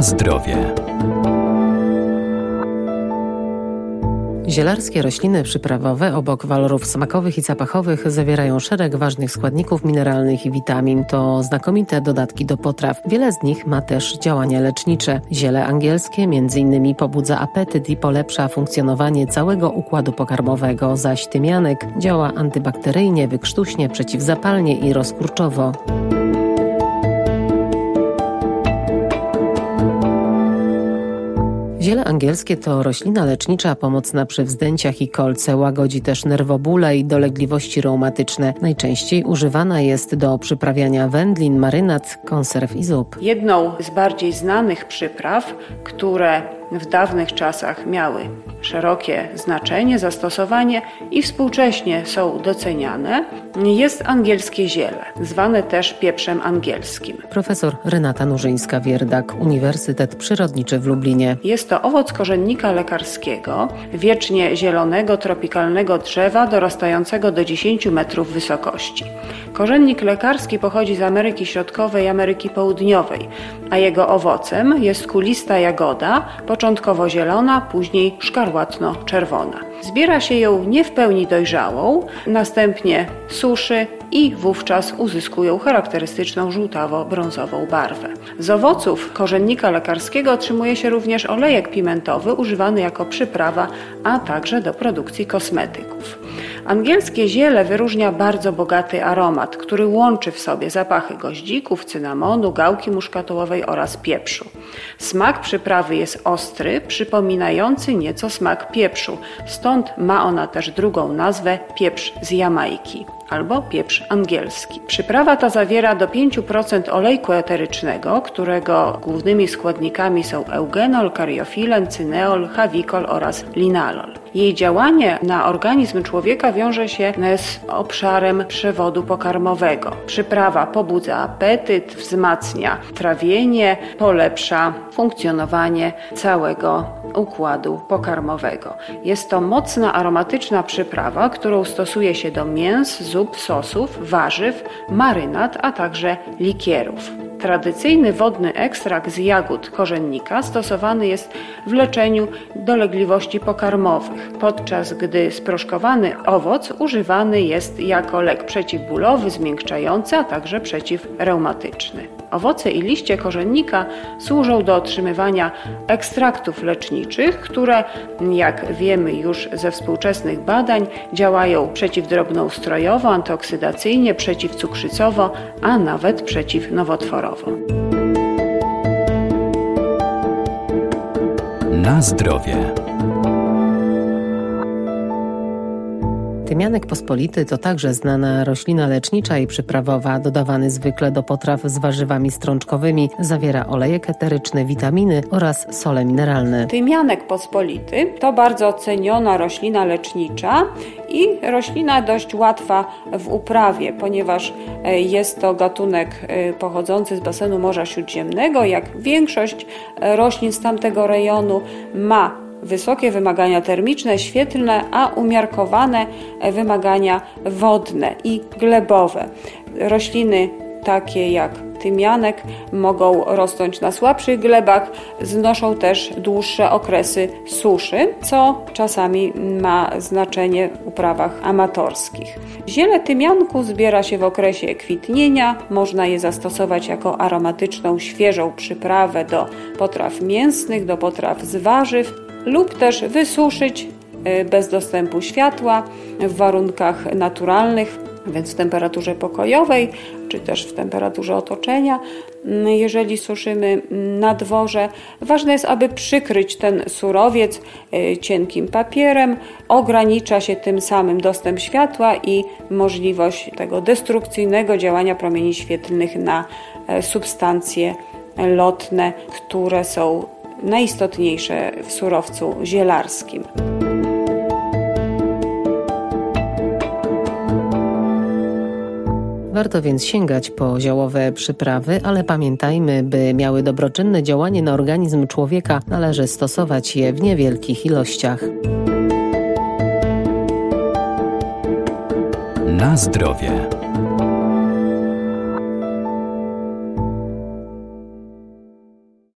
Zdrowie. Zielarskie rośliny przyprawowe obok walorów smakowych i zapachowych zawierają szereg ważnych składników mineralnych i witamin. To znakomite dodatki do potraw. Wiele z nich ma też działania lecznicze. Ziele angielskie m.in. pobudza apetyt i polepsza funkcjonowanie całego układu pokarmowego, zaś tymianek działa antybakteryjnie, wykrztuśnie, przeciwzapalnie i rozkurczowo. Ziele angielskie to roślina lecznicza pomocna przy wzdęciach i kolce, łagodzi też nerwobóle i dolegliwości reumatyczne. Najczęściej używana jest do przyprawiania wędlin, marynat, konserw i zup. Jedną z bardziej znanych przypraw, które w dawnych czasach miały szerokie znaczenie, zastosowanie i współcześnie są doceniane, jest angielskie ziele, zwane też pieprzem angielskim. Profesor Renata Nurzyńska-Wierdak, Uniwersytet Przyrodniczy w Lublinie. Jest to owoc korzennika lekarskiego, wiecznie zielonego, tropikalnego drzewa dorastającego do 10 metrów wysokości. Korzennik lekarski pochodzi z Ameryki Środkowej i Ameryki Południowej, a jego owocem jest kulista jagoda, początkowo zielona, później szkarłatno-czerwona. Zbiera się ją nie w pełni dojrzałą, następnie suszy i wówczas uzyskują charakterystyczną żółtawo-brązową barwę. Z owoców korzennika lekarskiego otrzymuje się również olejek pimentowy używany jako przyprawa, a także do produkcji kosmetyków. Angielskie ziele wyróżnia bardzo bogaty aromat, który łączy w sobie zapachy goździków, cynamonu, gałki muszkatołowej oraz pieprzu. Smak przyprawy jest ostry, przypominający nieco smak pieprzu, stąd ma ona też drugą nazwę pieprz z Jamajki albo pieprz angielski. Przyprawa ta zawiera do 5% olejku eterycznego, którego głównymi składnikami są eugenol, kariofilen, cyneol, hawikol oraz linalol. Jej działanie na organizm człowieka wiąże się z obszarem przewodu pokarmowego. Przyprawa pobudza apetyt, wzmacnia trawienie, polepsza funkcjonowanie całego układu pokarmowego. Jest to mocna aromatyczna przyprawa, którą stosuje się do mięs, zup, sosów, warzyw, marynat, a także likierów. Tradycyjny wodny ekstrakt z jagód korzennika stosowany jest w leczeniu dolegliwości pokarmowych, podczas gdy sproszkowany owoc używany jest jako lek przeciwbólowy, zmiękczający, a także przeciwreumatyczny. Owoce i liście korzennika służą do otrzymywania ekstraktów leczniczych, które, jak wiemy już ze współczesnych badań, działają przeciwdrobnoustrojowo, antyoksydacyjnie, przeciwcukrzycowo, a nawet przeciwnowotworowo. Na zdrowie. Tymianek pospolity to także znana roślina lecznicza i przyprawowa, dodawany zwykle do potraw z warzywami strączkowymi. Zawiera olejek eteryczny, witaminy oraz sole mineralne. Tymianek pospolity to bardzo ceniona roślina lecznicza i roślina dość łatwa w uprawie, ponieważ e, jest to gatunek e, pochodzący z basenu Morza Śródziemnego. Jak większość e, roślin z tamtego rejonu ma wysokie wymagania termiczne, świetlne, a umiarkowane wymagania wodne i glebowe. Rośliny takie jak tymianek mogą rosnąć na słabszych glebach, znoszą też dłuższe okresy suszy, co czasami ma znaczenie w uprawach amatorskich. Ziele tymianku zbiera się w okresie kwitnienia, można je zastosować jako aromatyczną, świeżą przyprawę do potraw mięsnych, do potraw z warzyw, lub też wysuszyć y, bez dostępu światła w warunkach naturalnych, więc w temperaturze pokojowej, czy też w temperaturze otoczenia. Mm, jeżeli suszymy na dworze, ważne jest, aby przykryć ten surowiec y, cienkim papierem. Ogranicza się tym samym dostęp światła i możliwość tego destrukcyjnego działania promieni świetlnych na e, substancje lotne, które są najistotniejsze w surowcu zielarskim. Warto więc sięgać po ziołowe przyprawy, ale pamiętajmy, by miały dobroczynne działanie na organizm człowieka, należy stosować je w niewielkich ilościach. Na zdrowie.